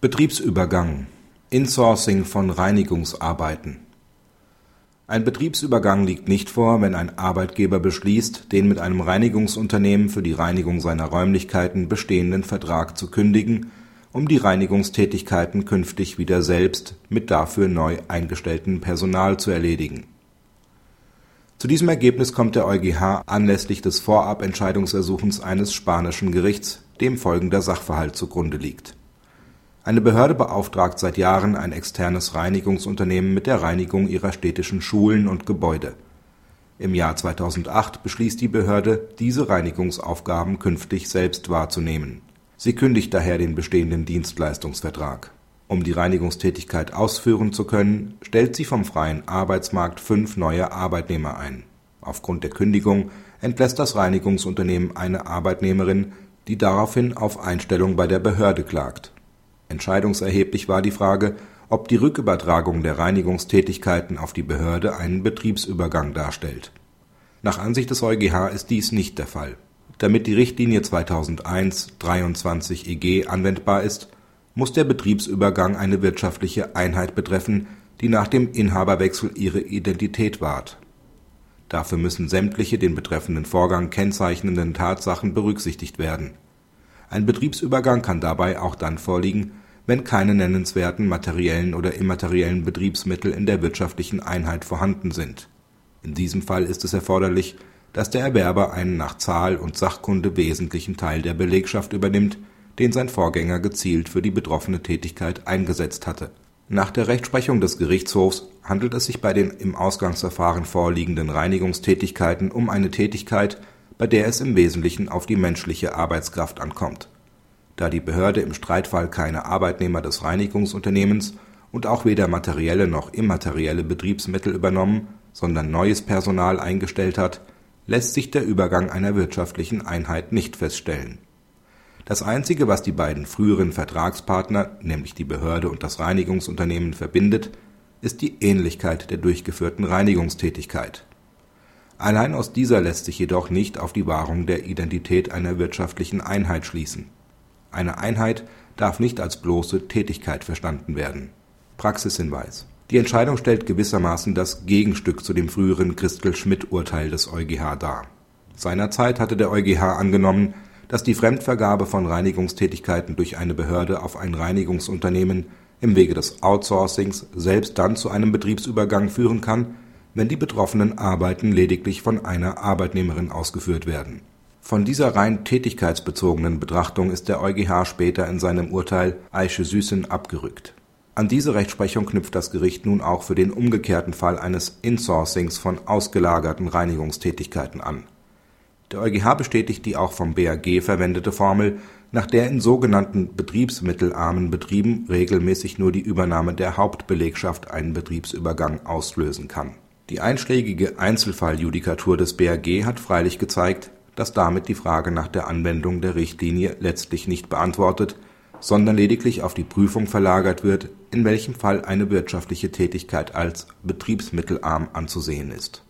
Betriebsübergang Insourcing von Reinigungsarbeiten Ein Betriebsübergang liegt nicht vor, wenn ein Arbeitgeber beschließt, den mit einem Reinigungsunternehmen für die Reinigung seiner Räumlichkeiten bestehenden Vertrag zu kündigen, um die Reinigungstätigkeiten künftig wieder selbst mit dafür neu eingestelltem Personal zu erledigen. Zu diesem Ergebnis kommt der EuGH anlässlich des Vorabentscheidungsersuchens eines spanischen Gerichts, dem folgender Sachverhalt zugrunde liegt eine Behörde beauftragt seit Jahren ein externes Reinigungsunternehmen mit der Reinigung ihrer städtischen Schulen und Gebäude. Im Jahr 2008 beschließt die Behörde, diese Reinigungsaufgaben künftig selbst wahrzunehmen. Sie kündigt daher den bestehenden Dienstleistungsvertrag. Um die Reinigungstätigkeit ausführen zu können, stellt sie vom freien Arbeitsmarkt fünf neue Arbeitnehmer ein. Aufgrund der Kündigung entlässt das Reinigungsunternehmen eine Arbeitnehmerin, die daraufhin auf Einstellung bei der Behörde klagt Entscheidungserheblich war die Frage, ob die Rückübertragung der Reinigungstätigkeiten auf die Behörde einen Betriebsübergang darstellt. Nach Ansicht des EuGH ist dies nicht der Fall. Damit die Richtlinie 2001/23/EG anwendbar ist, muss der Betriebsübergang eine wirtschaftliche Einheit betreffen, die nach dem Inhaberwechsel ihre Identität wahrt. Dafür müssen sämtliche den betreffenden Vorgang kennzeichnenden Tatsachen berücksichtigt werden ein Betriebsübergang kann dabei auch dann vorliegen, wenn keine nennenswerten materiellen oder immateriellen Betriebsmittel in der wirtschaftlichen Einheit vorhanden sind. In diesem Fall ist es erforderlich, dass der Erwerber einen nach Zahl und Sachkunde wesentlichen Teil der Belegschaft übernimmt, den sein Vorgänger gezielt für die betroffene Tätigkeit eingesetzt hatte. Nach der Rechtsprechung des Gerichtshofs handelt es sich bei den im Ausgangsverfahren vorliegenden Reinigungstätigkeiten um eine Tätigkeit bei der es im Wesentlichen auf die menschliche Arbeitskraft ankommt. Da die Behörde im Streitfall keine Arbeitnehmer des Reinigungsunternehmens und auch weder materielle noch immaterielle Betriebsmittel übernommen, sondern neues Personal eingestellt hat, lässt sich der Übergang einer wirtschaftlichen Einheit nicht feststellen. Das Einzige, was die beiden früheren Vertragspartner, nämlich die Behörde und das Reinigungsunternehmen, verbindet, ist die Ähnlichkeit der durchgeführten Reinigungstätigkeit Allein aus dieser lässt sich jedoch nicht auf die Wahrung der Identität einer wirtschaftlichen Einheit schließen. Eine Einheit darf nicht als bloße Tätigkeit verstanden werden. Praxishinweis Die Entscheidung stellt gewissermaßen das Gegenstück zu dem früheren Christel-Schmidt-Urteil des EuGH dar. Seinerzeit hatte der EuGH angenommen, dass die Fremdvergabe von Reinigungstätigkeiten durch eine Behörde auf ein Reinigungsunternehmen im Wege des Outsourcings selbst dann zu einem Betriebsübergang führen kann wenn die betroffenen Arbeiten lediglich von einer Arbeitnehmerin ausgeführt werden. Von dieser rein tätigkeitsbezogenen Betrachtung ist der EuGH später in seinem Urteil Eiche-Süßen abgerückt. An diese Rechtsprechung knüpft das Gericht nun auch für den umgekehrten Fall eines Insourcings von ausgelagerten Reinigungstätigkeiten an. Der EuGH bestätigt die auch vom BAG verwendete Formel, nach der in sogenannten betriebsmittelarmen Betrieben regelmäßig nur die Übernahme der Hauptbelegschaft einen Betriebsübergang auslösen kann die einschlägige Einzelfalljudikatur des BAG hat freilich gezeigt, dass damit die Frage nach der Anwendung der Richtlinie letztlich nicht beantwortet, sondern lediglich auf die Prüfung verlagert wird, in welchem Fall eine wirtschaftliche Tätigkeit als betriebsmittelarm anzusehen ist